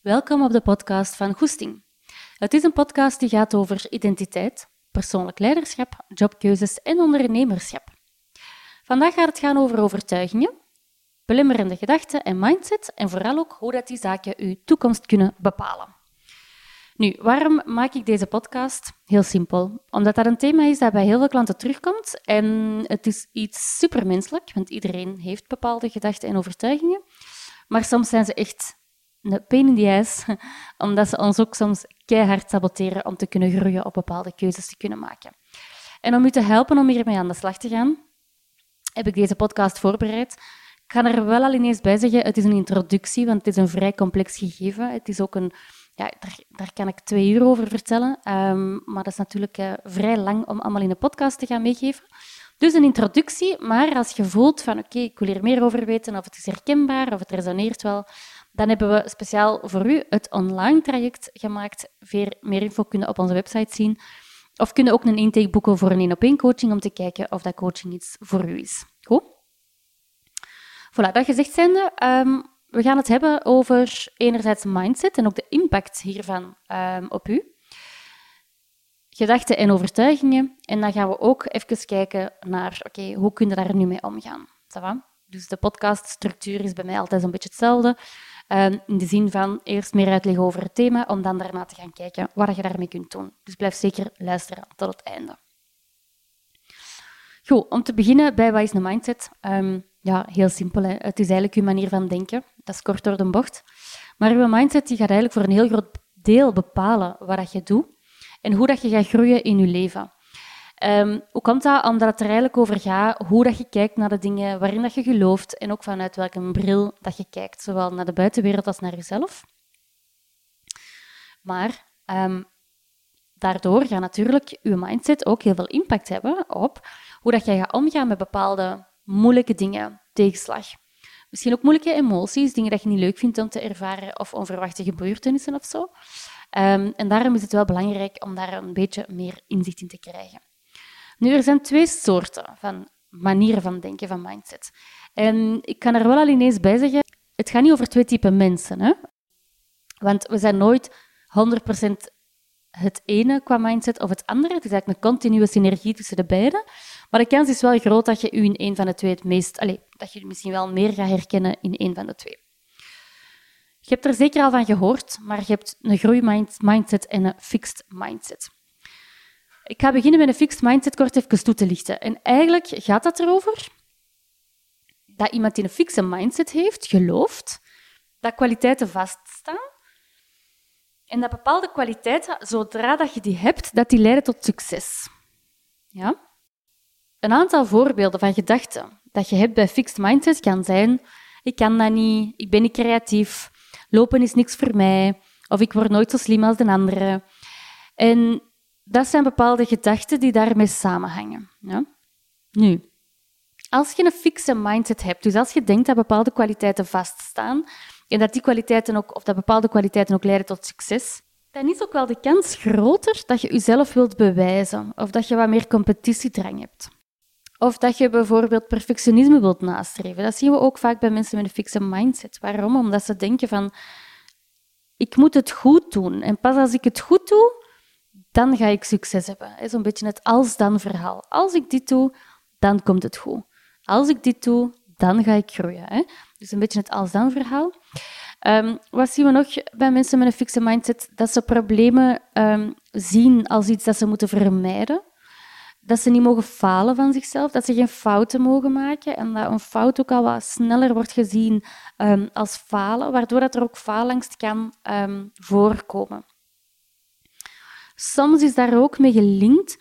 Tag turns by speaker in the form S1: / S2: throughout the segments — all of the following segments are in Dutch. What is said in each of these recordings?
S1: Welkom op de podcast van Goesting. Het is een podcast die gaat over identiteit, persoonlijk leiderschap, jobkeuzes en ondernemerschap. Vandaag gaat het gaan over overtuigingen, belemmerende gedachten en mindset en vooral ook hoe dat die zaken uw toekomst kunnen bepalen. Nu, waarom maak ik deze podcast? Heel simpel. Omdat dat een thema is dat bij heel veel klanten terugkomt en het is iets supermenselijk, want iedereen heeft bepaalde gedachten en overtuigingen. Maar soms zijn ze echt een pain in the ass, omdat ze ons ook soms keihard saboteren om te kunnen groeien, op bepaalde keuzes te kunnen maken. En om u te helpen om hiermee aan de slag te gaan, heb ik deze podcast voorbereid. Ik ga er wel al ineens bij zeggen, het is een introductie, want het is een vrij complex gegeven. Het is ook een, ja, daar, daar kan ik twee uur over vertellen, um, maar dat is natuurlijk uh, vrij lang om allemaal in een podcast te gaan meegeven. Dus een introductie, maar als je voelt van oké, ik wil hier meer over weten, of het is herkenbaar, of het resoneert wel, dan hebben we speciaal voor u het online traject gemaakt. Meer info kunnen op onze website zien. Of kunnen ook een intake boeken voor een één-op-één coaching om te kijken of dat coaching iets voor u is. Goed? Voilà, dat gezegd zijnde, um, we gaan het hebben over enerzijds mindset en ook de impact hiervan um, op u. Gedachten en overtuigingen. En dan gaan we ook even kijken naar, oké, hoe kun je daar nu mee omgaan? Dus de podcaststructuur is bij mij altijd een beetje hetzelfde. Ehm, in de zin van eerst meer uitleggen over het thema, om dan daarna te gaan kijken wat je daarmee kunt doen. Dus blijf zeker luisteren tot het einde. Goed, om te beginnen bij wat is een mindset? Um, ja, heel simpel. Het is eigenlijk uw manier van denken. Dat is kort door de bocht. Maar uw mindset die gaat eigenlijk voor een heel groot deel bepalen wat je doet en hoe dat je gaat groeien in je leven. Um, hoe komt dat? Omdat het er eigenlijk over gaat hoe dat je kijkt naar de dingen, waarin dat je gelooft en ook vanuit welke bril dat je kijkt, zowel naar de buitenwereld als naar jezelf. Maar um, daardoor gaat natuurlijk je mindset ook heel veel impact hebben op hoe dat je gaat omgaan met bepaalde moeilijke dingen, tegenslag. Misschien ook moeilijke emoties, dingen dat je niet leuk vindt om te ervaren of onverwachte gebeurtenissen of zo. Um, en daarom is het wel belangrijk om daar een beetje meer inzicht in te krijgen. Nu, er zijn twee soorten van manieren van denken, van mindset. En ik kan er wel al ineens bij zeggen, het gaat niet over twee typen mensen. Hè? Want we zijn nooit 100% het ene qua mindset of het andere. Het is eigenlijk een continue synergie tussen de beide. Maar de kans is wel groot dat je u in een van de twee het meest... Allez, dat je misschien wel meer gaat herkennen in een van de twee. Je hebt er zeker al van gehoord, maar je hebt een groeimindset en een fixed mindset. Ik ga beginnen met een fixed mindset kort even toe te lichten. En eigenlijk gaat dat erover dat iemand die een fixe mindset heeft, gelooft dat kwaliteiten vaststaan en dat bepaalde kwaliteiten, zodra dat je die hebt, dat die leiden tot succes. Ja? Een aantal voorbeelden van gedachten dat je hebt bij fixed mindset kan zijn ik kan dat niet, ik ben niet creatief, lopen is niks voor mij, of ik word nooit zo slim als de anderen. En dat zijn bepaalde gedachten die daarmee samenhangen. Ja? Nu, als je een fixe mindset hebt, dus als je denkt dat bepaalde kwaliteiten vaststaan en dat die kwaliteiten ook, of dat bepaalde kwaliteiten ook leiden tot succes, dan is ook wel de kans groter dat je jezelf wilt bewijzen of dat je wat meer competitiedrang hebt. Of dat je bijvoorbeeld perfectionisme wilt nastreven. Dat zien we ook vaak bij mensen met een fixe mindset. Waarom? Omdat ze denken van, ik moet het goed doen. En pas als ik het goed doe, dan ga ik succes hebben. Zo'n beetje het als-dan verhaal. Als ik dit doe, dan komt het goed. Als ik dit doe, dan ga ik groeien. Dus een beetje het als-dan verhaal. Um, wat zien we nog bij mensen met een fixe mindset? Dat ze problemen um, zien als iets dat ze moeten vermijden. Dat ze niet mogen falen van zichzelf, dat ze geen fouten mogen maken en dat een fout ook al wat sneller wordt gezien um, als falen, waardoor dat er ook faalangst kan voorkomen. Soms is daar ook mee gelinkt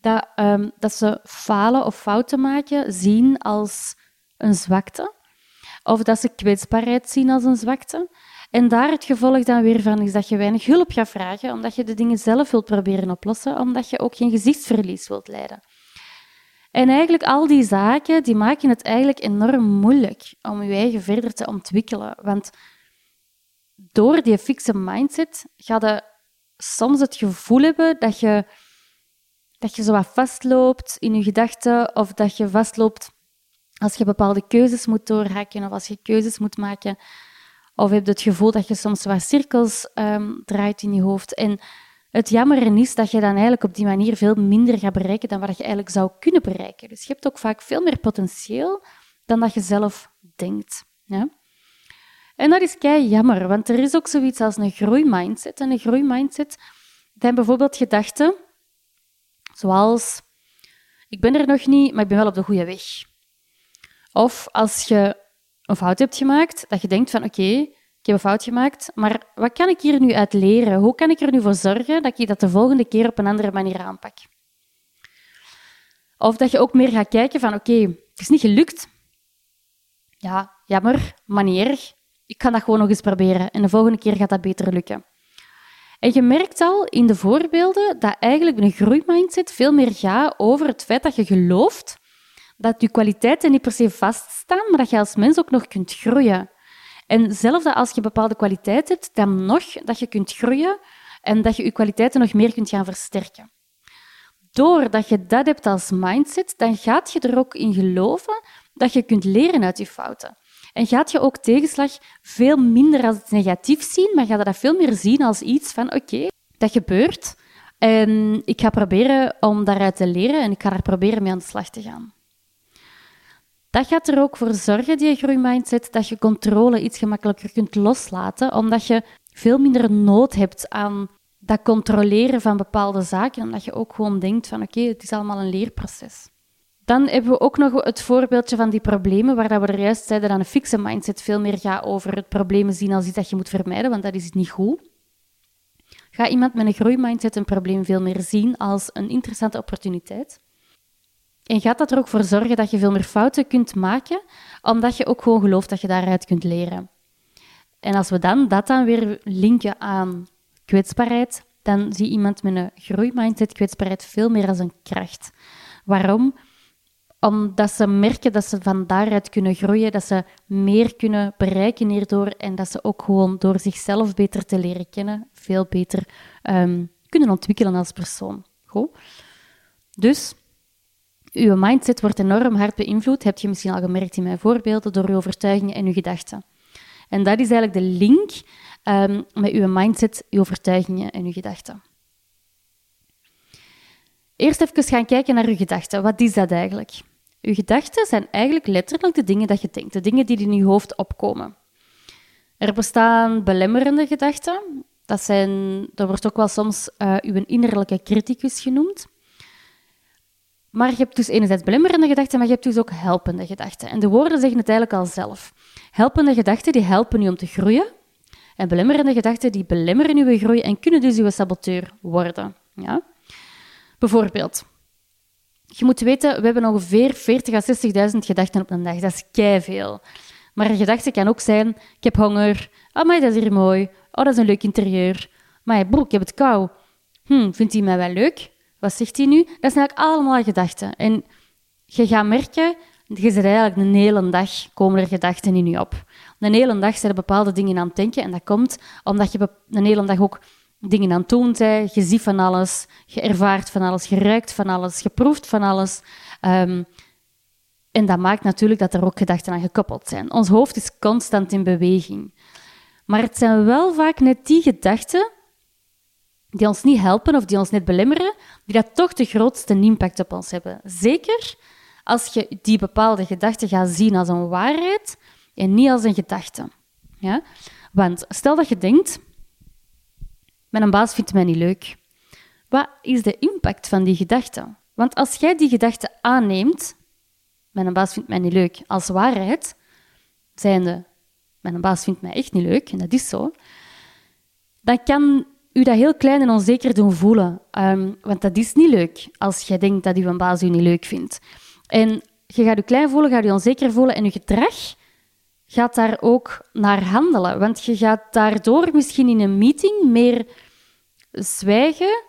S1: dat, um, dat ze falen of fouten maken zien als een zwakte. Of dat ze kwetsbaarheid zien als een zwakte. En daar het gevolg dan weer van is dat je weinig hulp gaat vragen, omdat je de dingen zelf wilt proberen oplossen, omdat je ook geen gezichtsverlies wilt leiden. En eigenlijk al die zaken, die maken het eigenlijk enorm moeilijk om je eigen verder te ontwikkelen. Want door die fixe mindset ga je soms het gevoel hebben dat je, dat je zo wat vastloopt in je gedachten of dat je vastloopt als je bepaalde keuzes moet doorhakken of als je keuzes moet maken Of heb je het gevoel dat je soms wat cirkels ehm, draait in je hoofd. En het jammer is dat je dan eigenlijk op die manier veel minder gaat bereiken dan wat je eigenlijk zou kunnen bereiken. Dus je hebt ook vaak veel meer potentieel dan dat je zelf denkt. Ja? En dat is kei jammer, want er is ook zoiets als een groeimindset. En een groeimindset zijn bijvoorbeeld gedachten zoals ik ben er nog niet, maar ik ben wel op de goede weg. Of als je een fout hebt gemaakt, dat je denkt van oké, ik heb een fout gemaakt, maar wat kan ik hier nu uit leren? Hoe kan ik er nu voor zorgen dat ik dat de volgende keer op een andere manier aanpak? Of dat je ook meer gaat kijken van oké, het is niet gelukt. Ja, jammer, manier. Ik kan dat gewoon nog eens proberen en de volgende keer gaat dat beter lukken. En je merkt al in de voorbeelden dat eigenlijk een groeimindset veel meer gaat over het feit dat je gelooft dat je kwaliteiten niet per se vaststaan, maar dat je als mens ook nog kunt groeien. En zelfs als je bepaalde kwaliteiten hebt, dan nog dat je kunt groeien en dat je je kwaliteiten nog meer kunt gaan versterken. Doordat je dat hebt als mindset, dan gaat je er ook in geloven dat je kunt leren uit je fouten. En gaat je ook tegenslag veel minder als het negatief zien, maar gaat je dat veel meer zien als iets van oké, dat gebeurt. En ik ga proberen om daaruit te leren en ik ga er proberen mee aan de slag te gaan. Dat gaat er ook voor zorgen, die groeimindset, dat je controle iets gemakkelijker kunt loslaten, omdat je veel minder nood hebt aan dat controleren van bepaalde zaken, omdat je ook gewoon denkt van oké, het is allemaal een leerproces. Dan hebben we ook nog het voorbeeldje van die problemen, waar we er juist zeiden dat een fixe mindset veel meer gaat over het probleem zien als iets dat je moet vermijden, want dat is niet goed. Gaat iemand met een groeimindset een probleem veel meer zien als een interessante opportuniteit? En gaat dat er ook voor zorgen dat je veel meer fouten kunt maken, omdat je ook gewoon gelooft dat je daaruit kunt leren? En als we dan dat dan weer linken aan kwetsbaarheid, dan zie iemand met een groeimindset kwetsbaarheid veel meer als een kracht. Waarom? Omdat ze merken dat ze van daaruit kunnen groeien, dat ze meer kunnen bereiken hierdoor en dat ze ook gewoon door zichzelf beter te leren kennen, veel beter um, kunnen ontwikkelen als persoon. Goed? Dus uw mindset wordt enorm hard beïnvloed, heb je misschien al gemerkt in mijn voorbeelden, door uw overtuigingen en uw gedachten. En dat is eigenlijk de link um, met uw mindset, uw overtuigingen en uw gedachten. Eerst even gaan kijken naar uw gedachten. Wat is dat eigenlijk? Uw gedachten zijn eigenlijk letterlijk de dingen dat je denkt, de dingen die in je hoofd opkomen. Er bestaan belemmerende gedachten. Dat, zijn, dat wordt ook wel soms uh, uw innerlijke criticus genoemd. Maar je hebt dus enerzijds belemmerende gedachten, maar je hebt dus ook helpende gedachten. En de woorden zeggen het eigenlijk al zelf. Helpende gedachten die helpen u om te groeien. En belemmerende gedachten die belemmeren uw groei en kunnen dus uw saboteur worden. Ja? Bijvoorbeeld, je moet weten, we hebben ongeveer 40.000 à 60.000 gedachten op een dag. Dat is kei veel. Maar een gedachte kan ook zijn, ik heb honger. Oh, maar dat is hier mooi. Oh, dat is een leuk interieur. Maar broer, ik heb het kou. Hm, vindt hij mij wel leuk? Wat zegt hij nu? Dat zijn eigenlijk allemaal gedachten. En je gaat merken, je zit eigenlijk een hele dag, komen er gedachten in je op. Een hele dag zijn er bepaalde dingen aan het denken. En dat komt omdat je een hele dag ook dingen aan het doen. Je ziet van alles, je ervaart van alles, je ruikt van alles, je proeft van alles. Ehm, en dat maakt natuurlijk dat er ook gedachten aan gekoppeld zijn. Ons hoofd is constant in beweging. Maar het zijn wel vaak net die gedachten die ons niet helpen of die ons net belemmeren, die dat toch de grootste impact op ons hebben. Zeker als je die bepaalde gedachte gaat zien als een waarheid en niet als een gedachte. Ja? Want stel dat je denkt, mijn baas vindt mij niet leuk. Wat is de impact van die gedachte? Want als jij die gedachte aanneemt, mijn baas vindt mij niet leuk, als waarheid, zijnde, mijn baas vindt mij echt niet leuk, en dat is zo, dan kan u dat heel klein en onzeker doen voelen. Ehm, want dat is niet leuk als je denkt dat uw baas u niet leuk vindt. En je gaat je klein voelen, gaat je onzeker voelen en je gedrag gaat daar ook naar handelen. Want je gaat daardoor misschien in een meeting meer zwijgen,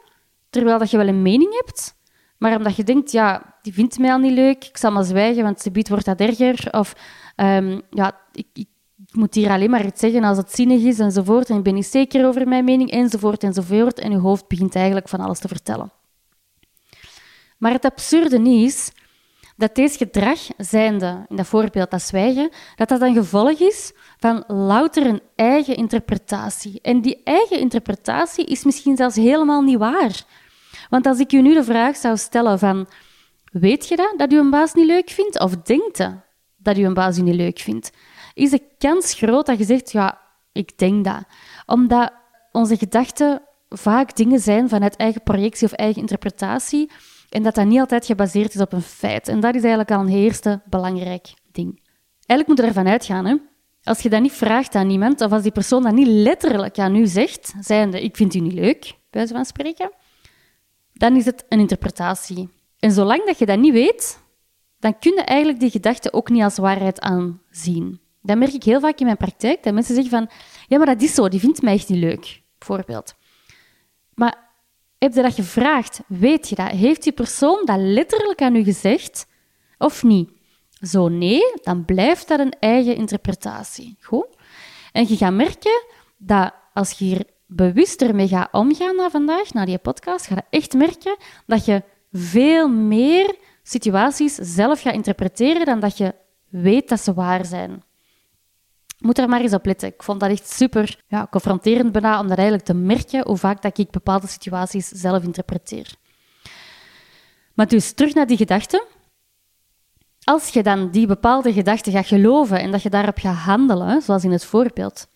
S1: terwijl dat je wel een mening hebt, maar omdat je denkt, ja, die vindt mij al niet leuk, ik zal maar zwijgen, want ze biedt wordt dat erger. Of um, ja, ik, ik ik moet hier alleen maar iets zeggen als het zinnig is enzovoort. En ik ben niet zeker over mijn mening enzovoort enzovoort. En je hoofd begint eigenlijk van alles te vertellen. Maar het absurde is dat deze gedrag, zijnde in dat voorbeeld dat zwijgen, dat dat een gevolg is van louter een eigen interpretatie. En die eigen interpretatie is misschien zelfs helemaal niet waar. Want als ik u nu de vraag zou stellen van, weet je dat, dat u een baas niet leuk vindt? Of denkt je dat u een baas niet leuk vindt? Is de kans groot dat je zegt, ja, ik denk dat. Omdat onze gedachten vaak dingen zijn vanuit eigen projectie of eigen interpretatie en dat dat niet altijd gebaseerd is op een feit. En dat is eigenlijk al een eerste belangrijk ding. Eigenlijk moet je ervan uitgaan, hè. Als je dat niet vraagt aan iemand, of als die persoon dat niet letterlijk aan u zegt, zijnde, ik vind u niet leuk, bij van spreken, dan is het een interpretatie. En zolang dat je dat niet weet, dan kun je eigenlijk die gedachte ook niet als waarheid aanzien. Dat merk ik heel vaak in mijn praktijk, dat mensen zeggen van, ja, maar dat is zo, die vindt mij echt niet leuk, bijvoorbeeld. Maar heb je dat gevraagd? Weet je dat? Heeft die persoon dat letterlijk aan u gezegd of niet? Zo nee, dan blijft dat een eigen interpretatie. Goed? En je gaat merken dat als je hier bewuster mee gaat omgaan na vandaag, na die podcast, ga je echt merken dat je veel meer situaties zelf gaat interpreteren dan dat je weet dat ze waar zijn. Moet er maar eens op letten. Ik vond dat echt super ja, confronterend bijna, om dat eigenlijk te merken hoe vaak dat ik bepaalde situaties zelf interpreteer. Maar dus, terug naar die gedachten. Als je dan die bepaalde gedachten gaat geloven en dat je daarop gaat handelen, zoals in het voorbeeld,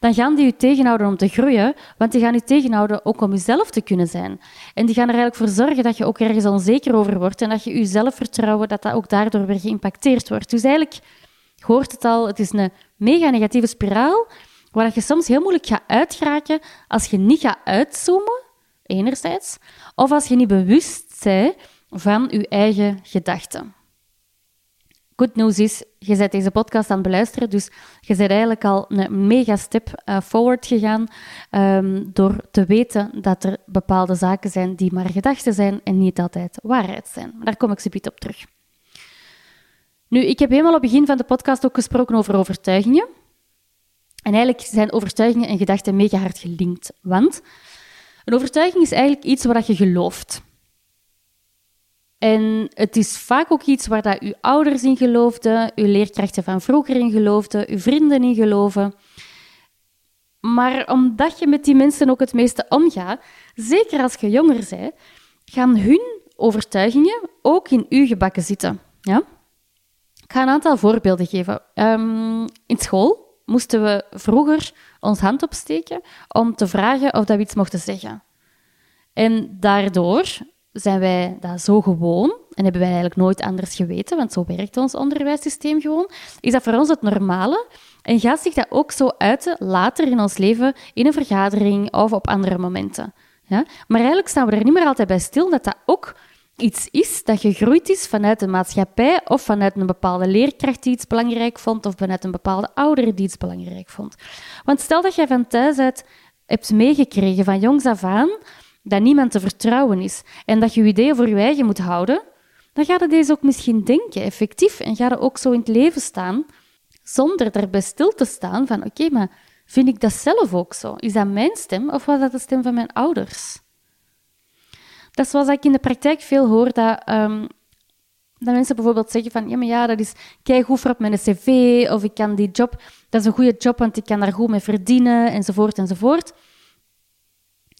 S1: dan gaan die je tegenhouden om te groeien, want die gaan je tegenhouden ook om jezelf te kunnen zijn. En die gaan er eigenlijk voor zorgen dat je ook ergens onzeker over wordt en dat je je zelfvertrouwen, dat dat ook daardoor weer geïmpacteerd wordt. Dus eigenlijk, hoort het al, het is een mega negatieve spiraal, waar je soms heel moeilijk gaat uitgeraken als je niet gaat uitzoomen, enerzijds, of als je niet bewust bent van je eigen gedachten. Good news is, je bent deze podcast aan het beluisteren, dus je bent eigenlijk al een mega step uh, forward gegaan um, door te weten dat er bepaalde zaken zijn die maar gedachten zijn en niet altijd waarheid zijn. Daar kom ik zo op terug. Nu, ik heb helemaal op het begin van de podcast ook gesproken over overtuigingen. En eigenlijk zijn overtuigingen en gedachten mega hard gelinkt. Want een overtuiging is eigenlijk iets wat je gelooft. En het is vaak ook iets waar dat uw ouders in geloofden, uw leerkrachten van vroeger in geloofden, uw vrienden in geloven. Maar omdat je met die mensen ook het meeste omgaat, zeker als je jonger bent, gaan hun overtuigingen ook in uw gebakken zitten. Ja? Ik ga een aantal voorbeelden geven. Um, in school moesten we vroeger ons hand opsteken om te vragen of dat we iets mochten zeggen. En daardoor zijn wij dat zo gewoon en hebben wij eigenlijk nooit anders geweten, want zo werkt ons onderwijssysteem gewoon, is dat voor ons het normale en gaat zich dat ook zo uiten later in ons leven in een vergadering of op andere momenten. Ja? Maar eigenlijk staan we er niet meer altijd bij stil dat dat ook iets is dat gegroeid is vanuit de maatschappij of vanuit een bepaalde leerkracht die iets belangrijk vond of vanuit een bepaalde ouder die iets belangrijk vond. Want stel dat jij van thuis uit hebt meegekregen van jongs af aan dat niemand te vertrouwen is en dat je je ideeën voor je eigen moet houden, dan ga je deze ook misschien denken, effectief, en ga je ook zo in het leven staan, zonder erbij stil te staan van oké, maar vind ik dat zelf ook zo? Is dat mijn stem of was dat de stem van mijn ouders? Dat is zoals ik in de praktijk veel hoor, dat, um, dat mensen bijvoorbeeld zeggen van ja, maar ja, dat is kijk goed voor op mijn cv, of ik kan die job, dat is een goede job, want ik kan daar goed mee verdienen, enzovoort, enzovoort.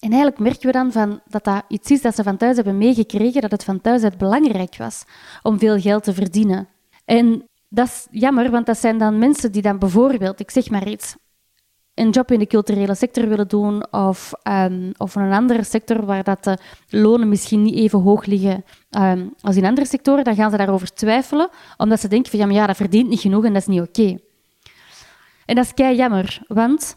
S1: En eigenlijk merken we dan van dat dat iets is dat ze van thuis hebben meegekregen, dat het van thuis uit belangrijk was om veel geld te verdienen. En dat is jammer, want dat zijn dan mensen die dan bijvoorbeeld, ik zeg maar iets, een job in de culturele sector willen doen of, um, of een andere sector waar dat de lonen misschien niet even hoog liggen um, als in andere sectoren, dan gaan ze daarover twijfelen, omdat ze denken van ja, maar ja, dat verdient niet genoeg en dat is niet oké. En dat is kei jammer, want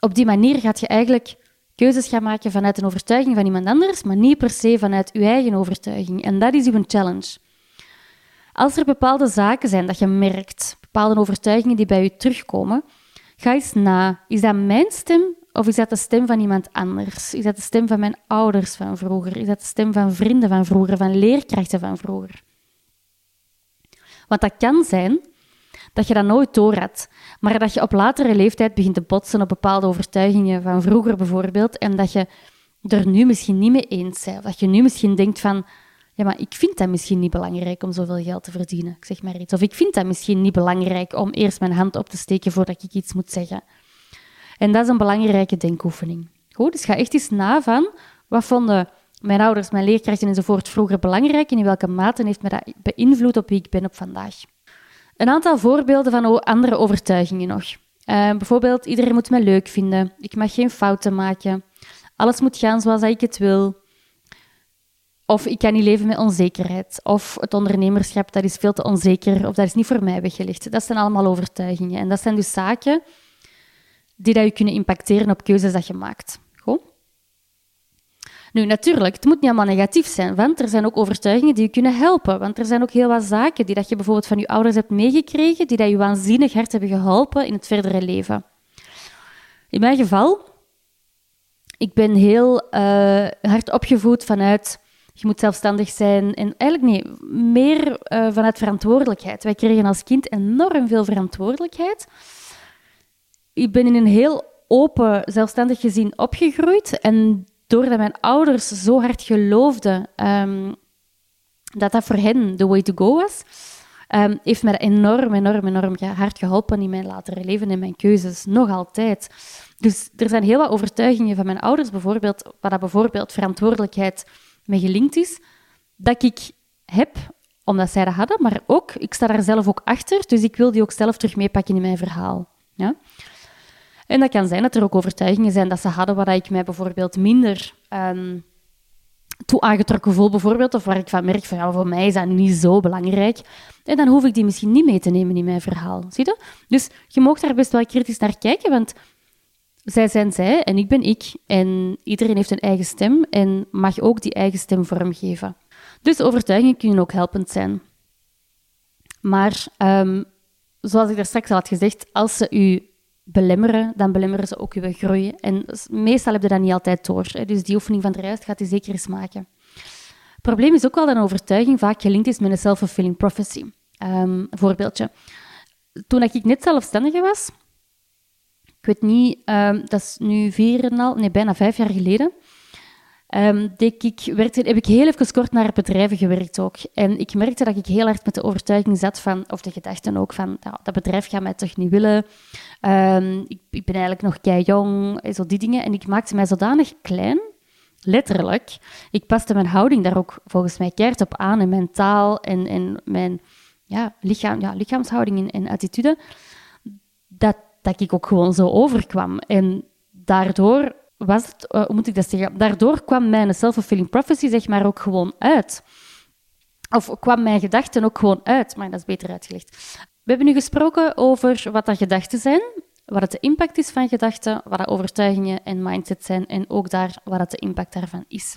S1: op die manier gaat je eigenlijk keuzes gaan maken vanuit een overtuiging van iemand anders, maar niet per se vanuit je eigen overtuiging. En dat is uw challenge. Als er bepaalde zaken zijn dat je merkt, bepaalde overtuigingen die bij je terugkomen, ga eens na. Is dat mijn stem of is dat de stem van iemand anders? Is dat de stem van mijn ouders van vroeger? Is dat de stem van vrienden van vroeger, van leerkrachten van vroeger? Want dat kan zijn dat je dat nooit door had, maar dat je op latere leeftijd begint te botsen op bepaalde overtuigingen van vroeger bijvoorbeeld, en dat je er nu misschien niet mee eens bent. Of dat je nu misschien denkt van, Ja, maar ik vind dat misschien niet belangrijk om zoveel geld te verdienen. Ik zeg maar iets. Of ik vind dat misschien niet belangrijk om eerst mijn hand op te steken voordat ik iets moet zeggen. En dat is een belangrijke denkoefening. Goed, dus ga echt eens na van wat vonden mijn ouders, mijn leerkrachten enzovoort vroeger belangrijk en in welke mate heeft me dat beïnvloed op wie ik ben op vandaag. Een aantal voorbeelden van andere overtuigingen nog. Uh, bijvoorbeeld, iedereen moet me leuk vinden. Ik mag geen fouten maken. Alles moet gaan zoals ik het wil. Of ik kan niet leven met onzekerheid. Of het ondernemerschap, dat is veel te onzeker. Of dat is niet voor mij weggelegd. Dat zijn allemaal overtuigingen. En dat zijn dus zaken die dat je kunnen impacteren op keuzes dat je maakt. Nu, natuurlijk, het moet niet allemaal negatief zijn, want er zijn ook overtuigingen die je kunnen helpen. Want er zijn ook heel wat zaken die dat je bijvoorbeeld van je ouders hebt meegekregen, die dat je waanzinnig hard hebben geholpen in het verdere leven. In mijn geval, ik ben heel uh, hard opgevoed vanuit je moet zelfstandig zijn. En eigenlijk nee, meer uh, vanuit verantwoordelijkheid. Wij kregen als kind enorm veel verantwoordelijkheid. Ik ben in een heel open, zelfstandig gezin opgegroeid. En doordat mijn ouders zo hard geloofden um, dat dat voor hen de way to go was, um, heeft mij dat enorm, enorm, enorm hard geholpen in mijn latere leven en mijn keuzes. Nog altijd. Dus er zijn heel wat overtuigingen van mijn ouders, bijvoorbeeld, waar dat bijvoorbeeld verantwoordelijkheid mee gelinkt is, dat ik heb omdat zij dat hadden, maar ook, ik sta daar zelf ook achter, dus ik wil die ook zelf terug meepakken in mijn verhaal. Ja? En dat kan zijn dat er ook overtuigingen zijn dat ze hadden waar ik mij bijvoorbeeld minder um, toe aangetrokken voel, bijvoorbeeld, of waar ik van merk van voor mij is dat niet zo belangrijk. En dan hoef ik die misschien niet mee te nemen in mijn verhaal. Zie je? Dus je mag daar best wel kritisch naar kijken, want zij zijn zij en ik ben ik. En iedereen heeft een eigen stem en mag ook die eigen stem vormgeven. Dus overtuigingen kunnen ook helpend zijn. Maar um, zoals ik daar straks al had gezegd, als ze u belemmeren, dan belemmeren ze ook uw groei. En meestal heb je dat niet altijd door. Dus die oefening van de rest gaat u zeker eens maken. Het probleem is ook wel dat een overtuiging vaak gelinkt is met een self-fulfilling prophecy. Um, voorbeeldje. Toen ik net zelfstandige was, ik weet niet, um, dat is nu vier en al, nee, bijna vijf jaar geleden. Um, ik, heb ik heel even kort naar bedrijven gewerkt ook. En ik merkte dat ik heel hard met de overtuiging zat van, of de gedachten ook van, dat bedrijf gaat mij toch niet willen. Ik, ik, ben eigenlijk nog kei jong, zo die dingen. En ik maakte mij zodanig klein, letterlijk. Ik paste mijn houding daar ook volgens mij keert op aan, en mijn taal en, en mijn ja, lichaam, ja, lichaamshouding en, en attitude, dat dat ik ook gewoon zo overkwam. En daardoor was het, hoe moet ik dat zeggen? Daardoor kwam mijn self-fulfilling prophecy zeg maar ook gewoon uit. Of kwam mijn gedachten ook gewoon uit, maar dat is beter uitgelegd. We hebben nu gesproken over wat dat gedachten zijn, wat het de impact is van gedachten, wat dat overtuigingen en mindset zijn en ook daar wat het de impact daarvan is.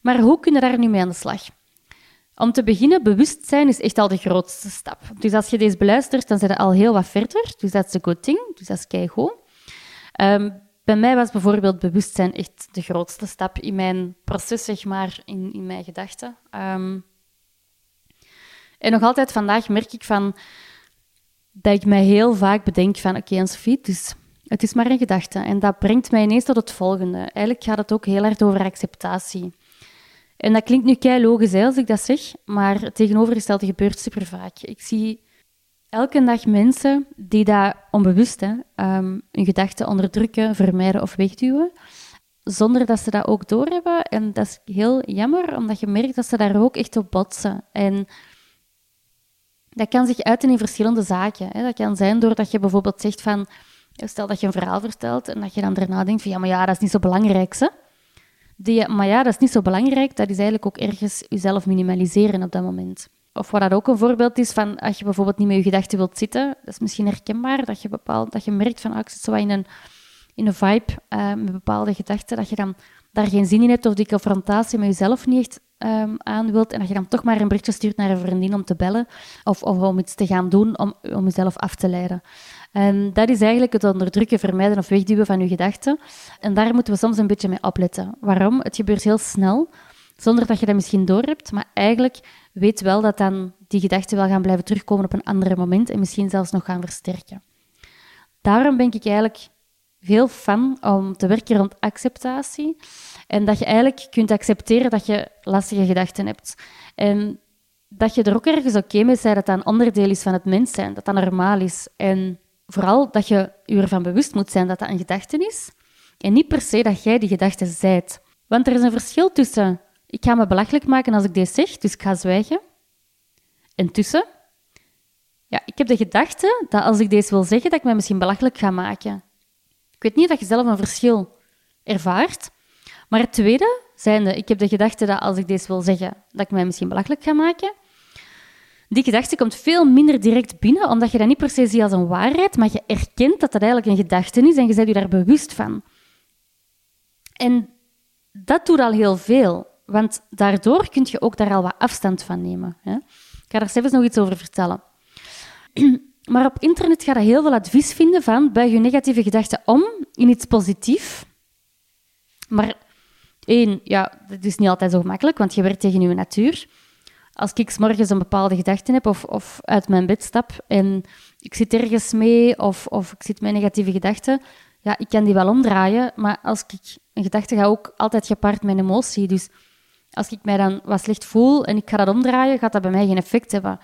S1: Maar hoe kunnen we daar nu mee aan de slag? Om te beginnen, bewustzijn is echt al de grootste stap. Dus als je deze beluistert, dan zit je al heel wat verder. Dus dat is een good thing. Dus dat is keigoed. Um, bij mij was bijvoorbeeld bewustzijn echt de grootste stap in mijn proces, zeg maar, in, in mijn gedachten. Um, en nog altijd vandaag merk ik van dat ik mij heel vaak bedenk van oké, okay, Sophie, dus het is maar een gedachte. En dat brengt mij ineens tot het volgende. Eigenlijk gaat het ook heel erg over acceptatie. En dat klinkt nu kei logisch als ik dat zeg, maar het tegenovergestelde gebeurt super vaak. Ik zie elke dag mensen die dat onbewust um, hun gedachten onderdrukken, vermijden of wegduwen, zonder dat ze dat ook doorhebben. En dat is heel jammer, omdat je merkt dat ze daar ook echt op botsen. En dat kan zich uiten in verschillende zaken. Hè. Dat kan zijn doordat je bijvoorbeeld zegt van... Stel dat je een verhaal vertelt en dat je dan daarna denkt van... Ja, maar ja, dat is niet zo belangrijk, hè? Die, maar ja, dat is niet zo belangrijk. Dat is eigenlijk ook ergens jezelf minimaliseren op dat moment. Of wat dat ook een voorbeeld is van als je bijvoorbeeld niet met je gedachten wilt zitten, dat is misschien herkenbaar, dat je, bepaald, dat je merkt van, ah, in een, in een vibe uh, met bepaalde gedachten, dat je dan daar geen zin in hebt of die confrontatie met jezelf niet echt um, aan wilt en dat je dan toch maar een berichtje stuurt naar een vriendin om te bellen of, of om iets te gaan doen om, om jezelf af te leiden. En dat is eigenlijk het onderdrukken, vermijden of wegduwen van je gedachten. En daar moeten we soms een beetje mee opletten. Waarom? Het gebeurt heel snel, zonder dat je dat misschien doorhebt, maar eigenlijk weet wel dat dan die gedachten wel gaan blijven terugkomen op een ander moment en misschien zelfs nog gaan versterken. Daarom ben ik eigenlijk heel fan om te werken rond acceptatie. En dat je eigenlijk kunt accepteren dat je lastige gedachten hebt. En dat je er ook ergens oké mee bent dat dat een onderdeel is van het mens zijn, dat dat normaal is. En vooral dat je je ervan bewust moet zijn dat dat een gedachte is. En niet per se dat jij die gedachte zijt. Want er is een verschil tussen ik ga me belachelijk maken als ik dit zeg, dus ik ga zwijgen. En tussen, ja, ik heb de gedachte dat als ik deze wil zeggen, dat ik mij misschien belachelijk ga maken. Ik weet niet of je zelf een verschil ervaart. Maar het tweede, zijnde, ik heb de gedachte dat als ik deze wil zeggen, dat ik mij misschien belachelijk ga maken. Die gedachte komt veel minder direct binnen, omdat je dat niet per se ziet als een waarheid, maar je erkent dat dat eigenlijk een gedachte is en je bent je daar bewust van. En dat doet al heel veel, want daardoor kun je ook daar al wat afstand van nemen. Hè? Ik ga daar zelfs nog iets over vertellen. Maar op internet ga je heel veel advies vinden van buig je negatieve gedachten om in iets positiefs. Maar één, ja, dat is niet altijd zo gemakkelijk, want je werkt tegen je natuur. Als ik s morgens een bepaalde gedachte heb of, of uit mijn bed stap en ik zit ergens mee of, of ik zit met negatieve gedachten, ja, ik kan die wel omdraaien, maar als ik een gedachte ga ook altijd gepaard met een emotie. Dus als ik mij dan wat slecht voel en ik ga dat omdraaien, gaat dat bij mij geen effect hebben.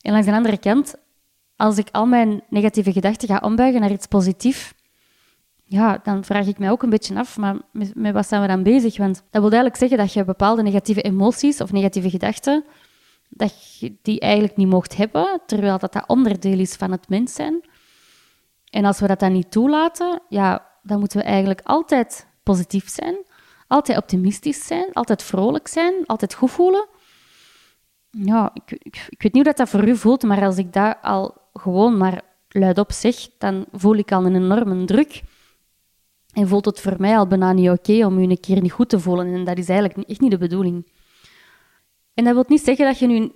S1: En langs de andere kant, als ik al mijn negatieve gedachten ga ombuigen naar iets positiefs, ja, dan vraag ik mij ook een beetje af, maar met, wat zijn we dan bezig? Want dat wil eigenlijk zeggen dat je bepaalde negatieve emoties of negatieve gedachten, dat je die eigenlijk niet mocht hebben, terwijl dat, dat onderdeel is van het mens zijn. En als we dat dan niet toelaten, ja, dan moeten we eigenlijk altijd positief zijn, altijd optimistisch zijn, altijd vrolijk zijn, altijd goed voelen. Ja, ik, ik, weet niet hoe dat, dat voor u voelt, maar als ik dat al gewoon maar luidop zeg, dan voel ik al een enorme druk. En voelt het voor mij al bijna niet oké om u een keer niet goed te voelen. En dat is eigenlijk echt niet de bedoeling. En dat wil niet zeggen dat je nu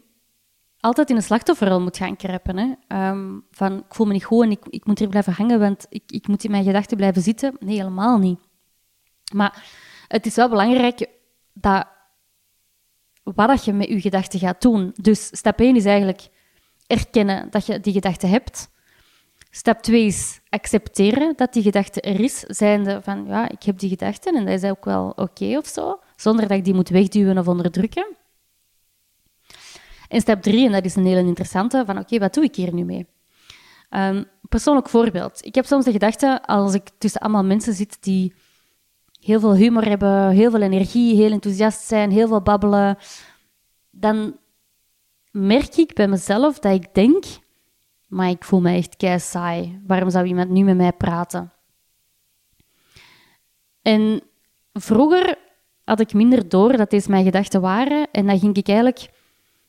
S1: altijd in een slachtofferrol moet gaan kreppen. Hè? Ehm, van, ik voel me niet goed en ik, ik moet hier blijven hangen, want ik, ik moet in mijn gedachten blijven zitten. Nee, helemaal niet. Maar het is wel belangrijk dat wat dat je met je gedachten gaat doen. Dus stap 1 is eigenlijk erkennen dat je die gedachte hebt. Stap 2 is accepteren dat die gedachte er is, zijnde van ja, ik heb die gedachte en dat is ook wel oké of zo, zonder dat ik die moet wegduwen of onderdrukken. En stap 3, en dat is een hele interessante, van oké, wat doe ik hier nu mee? Um, persoonlijk voorbeeld. Ik heb soms de gedachte, als ik tussen allemaal mensen zit die heel veel humor hebben, heel veel energie, heel enthousiast zijn, heel veel babbelen, dan merk ik bij mezelf dat ik denk, maar ik voel me echt kei saai. Waarom zou iemand nu met mij praten? En vroeger had ik minder door dat deze mijn gedachten waren en dan ging ik eigenlijk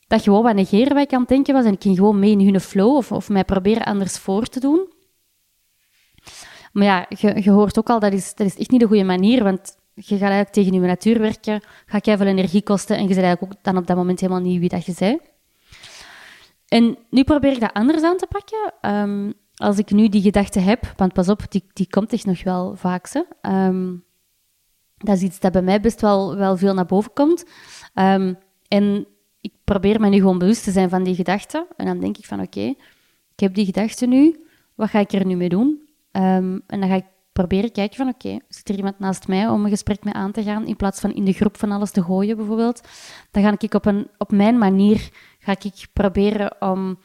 S1: dat gewoon wat negeren wat ik aan het denken was en ik ging gewoon mee in hun flow of, of mij proberen anders voor te doen. Maar ja, je, hoort ook al, dat is, dat is echt niet de goede manier, want je gaat eigenlijk tegen je natuur werken, ga jij veel energie kosten en je bent eigenlijk ook dan op dat moment helemaal niet wie dat je zei. En nu probeer ik dat anders aan te pakken. Ehm, als ik nu die gedachte heb, want pas op, die, die komt echt nog wel vaak. Hè. Ehm, dat is iets dat bij mij best wel, wel veel naar boven komt. Um, en ik probeer me nu gewoon bewust te zijn van die gedachten. En dan denk ik van, oké, ik heb die gedachte nu, wat ga ik er nu mee doen? En dan ga ik proberen kijken van, oké, zit er iemand naast mij om een gesprek mee aan te gaan, in plaats van in de groep van alles te gooien, bijvoorbeeld. Dan ga ik op, een, op mijn manier ga ik proberen om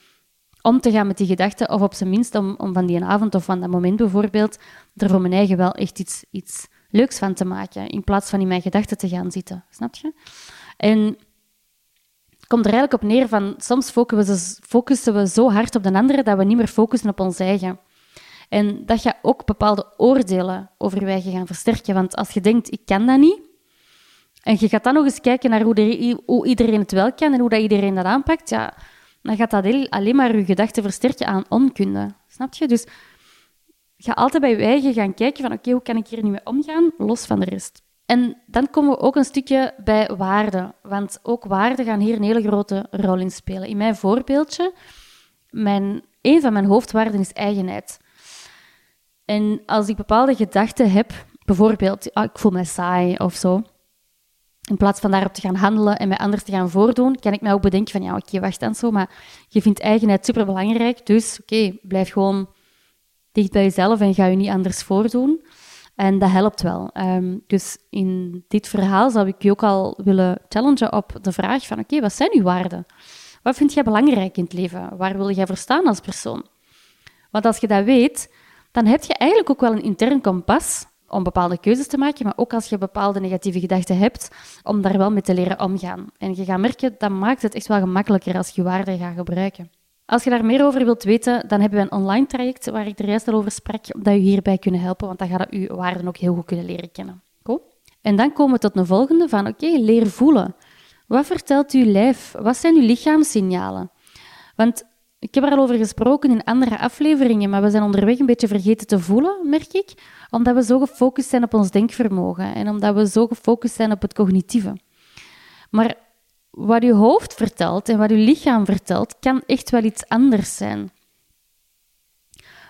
S1: om te gaan met die gedachten, of op zijn minst om, om van die avond of van dat moment bijvoorbeeld, er voor mijn eigen wel echt iets, iets leuks van te maken, in plaats van in mijn gedachten te gaan zitten. Snap je? En komt er eigenlijk op neer van, soms focussen we, focussen we zo hard op de andere dat we niet meer focussen op ons eigen. En dat gaat ook bepaalde oordelen over je gaan versterken. Want als je denkt, ik kan dat niet, en je gaat dan nog eens kijken naar hoe, hoe iedereen het wel kan en hoe dat iedereen dat aanpakt, ja, dan gaat dat alleen maar je gedachten versterken aan onkunde. Snap je? Dus ga altijd bij je eigen gaan kijken van oké, hoe kan ik hier nu mee omgaan, los van de rest. En dan komen we ook een stukje bij waarden, want ook waarden gaan hier een hele grote rol in spelen. In mijn voorbeeldje, mijn, een van mijn hoofdwaarden is eigenheid. En als ik bepaalde gedachten heb, bijvoorbeeld, ah, ik voel me saai of zo, in plaats van daarop te gaan handelen en mij anders te gaan voordoen, kan ik mij ook bedenken van, ja, oké, wacht dan zo, maar je vindt eigenheid superbelangrijk, dus oké, blijf gewoon dicht bij jezelf en ga je niet anders voordoen. En dat helpt wel. Ehm, dus in dit verhaal zou ik je ook al willen challengen op de vraag van oké, wat zijn uw waarden? Wat vind jij belangrijk in het leven? Waar wil jij voor staan als persoon? Want als je dat weet, dan heb je eigenlijk ook wel een intern kompas om bepaalde keuzes te maken, maar ook als je bepaalde negatieve gedachten hebt, om daar wel mee te leren omgaan. En je gaat merken, dat maakt het echt wel gemakkelijker als je waarden gaat gebruiken. Als je daar meer over wilt weten, dan hebben we een online traject waar ik er juist al over sprak, dat je hierbij kunnen helpen, want dan gaat het je waarden ook heel goed kunnen leren kennen. Cool? En dan komen we tot een volgende van, oké, leer voelen. Wat vertelt uw lijf? Wat zijn uw lichaamssignalen? Want ik heb er al over gesproken in andere afleveringen, maar we zijn onderweg een beetje vergeten te voelen, merk ik, omdat we zo gefocust zijn op ons denkvermogen en omdat we zo gefocust zijn op het cognitieve. Maar wat je hoofd vertelt en wat je lichaam vertelt, kan echt wel iets anders zijn.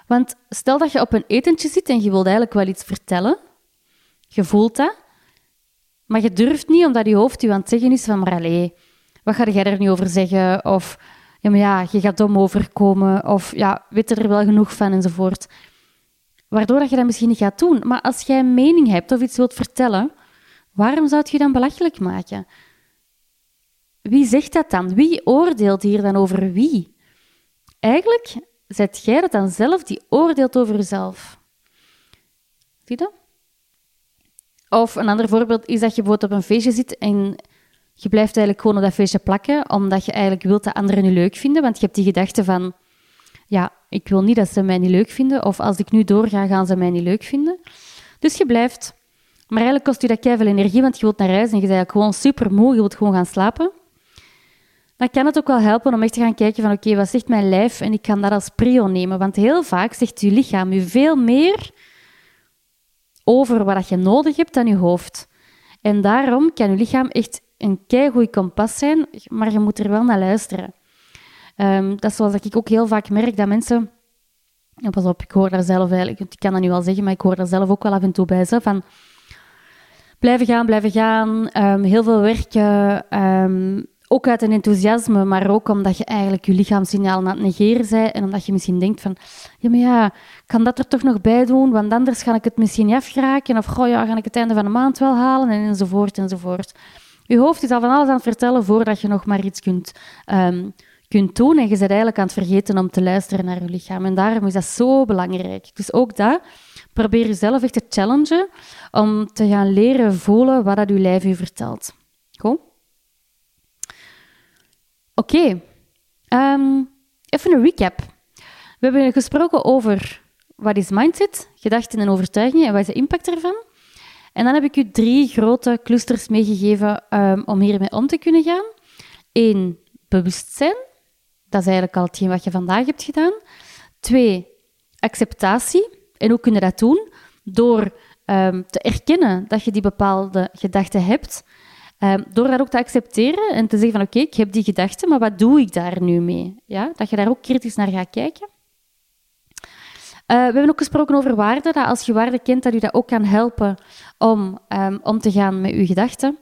S1: Want stel dat je op een etentje zit en je wilt eigenlijk wel iets vertellen, je voelt dat, maar je durft niet omdat je hoofd je aan het zeggen is van maar allee, wat ga jij er nu over zeggen? Of ja, ja, je gaat dom overkomen. Of ja, weet er wel genoeg van enzovoort. Waardoor dat je dat misschien niet gaat doen. Maar als jij een mening hebt of iets wilt vertellen, waarom zou je dan belachelijk maken? Wie zegt dat dan? Wie oordeelt hier dan over wie? Eigenlijk zet jij dat dan zelf die oordeelt over jezelf. Zie je dat? Of een ander voorbeeld is dat je bijvoorbeeld op een feestje zit en je blijft eigenlijk gewoon dat feestje plakken, omdat je eigenlijk wilt dat anderen je leuk vinden, want je hebt die gedachte van, ja, ik wil niet dat ze mij niet leuk vinden, of als ik nu doorga, gaan ze mij niet leuk vinden. Dus je blijft. Maar eigenlijk kost je dat veel energie, want je wilt naar huis en je bent eigenlijk gewoon super moe, je wilt gewoon gaan slapen. Dan kan het ook wel helpen om echt te gaan kijken van, oké, wat zegt mijn lijf? En ik kan dat als prio nemen, want heel vaak zegt je lichaam je veel meer over wat je nodig hebt dan je hoofd. En daarom kan je lichaam echt een keigoed kompas zijn, maar je moet er wel naar luisteren. Um, dat is zoals ik ook heel vaak merk, dat mensen... pas op, ik hoor daar zelf eigenlijk... Ik kan dat nu wel zeggen, maar ik hoor daar zelf ook wel af en toe bij. Zo, van blijven gaan, blijven gaan, um, heel veel werken... Um, ook uit een enthousiasme, maar ook omdat je eigenlijk je lichaamssignalen aan het negeren bent en omdat je misschien denkt van, ja, maar ja, kan dat er toch nog bij doen, want anders ga ik het misschien afgeraken, of goh, ja, ga ik het einde van de maand wel halen, en enzovoort, enzovoort. Je hoofd is al van alles aan het vertellen voordat je nog maar iets kunt, um, kunt doen, en je bent eigenlijk aan het vergeten om te luisteren naar je lichaam. En daarom is dat zo belangrijk. Dus ook dat, probeer jezelf echt te challengen om te gaan leren voelen wat dat je lijf je vertelt. Goed? Oké, ehm, even een recap. We hebben gesproken over wat is mindset, gedachten en overtuigingen en wat is de impact ervan. En dan heb ik u drie grote clusters meegegeven um, om hiermee om te kunnen gaan. Eén, bewustzijn. Dat is eigenlijk al hetgeen wat je vandaag hebt gedaan. Twee, acceptatie. En hoe kun je dat doen? Door um, te erkennen dat je die bepaalde gedachten hebt Um, door dat ook te accepteren en te zeggen van oké, ik heb die gedachten, maar wat doe ik daar nu mee? Ja, dat je daar ook kritisch naar gaat kijken. Uh, we hebben ook gesproken over waarden, dat als je waarden kent, dat je dat ook kan helpen om um, om te gaan met je gedachten.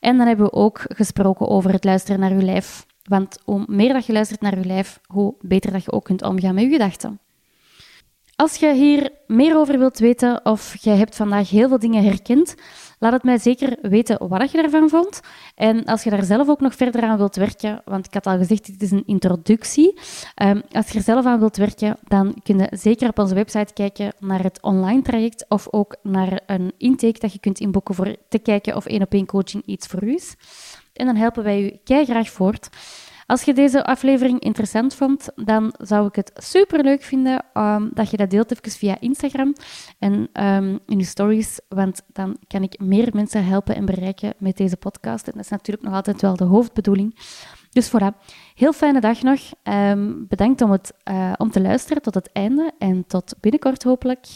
S1: En dan hebben we ook gesproken over het luisteren naar je lijf. Want hoe meer dat je luistert naar je lijf, hoe beter dat je ook kunt omgaan met je gedachten. Als je hier meer over wilt weten of je hebt vandaag heel veel dingen herkend, Laat het mij zeker weten wat je ervan vond. En als je daar zelf ook nog verder aan wilt werken, want ik had al gezegd, dit is een introductie. Um, als je er zelf aan wilt werken, dan kun je zeker op onze website kijken naar het online traject of ook naar een intake dat je kunt inboeken voor te kijken of één op één coaching iets voor u is. En dan helpen wij u kei graag voort. Als je deze aflevering interessant vond, dan zou ik het super leuk vinden um, dat je dat deelt even via Instagram en um, in je stories, want dan kan ik meer mensen helpen en bereiken met deze podcast. En dat is natuurlijk nog altijd wel de hoofdbedoeling. Dus voilà, heel fijne dag nog. Um, bedankt om, het, uh, om te luisteren tot het einde en tot binnenkort hopelijk.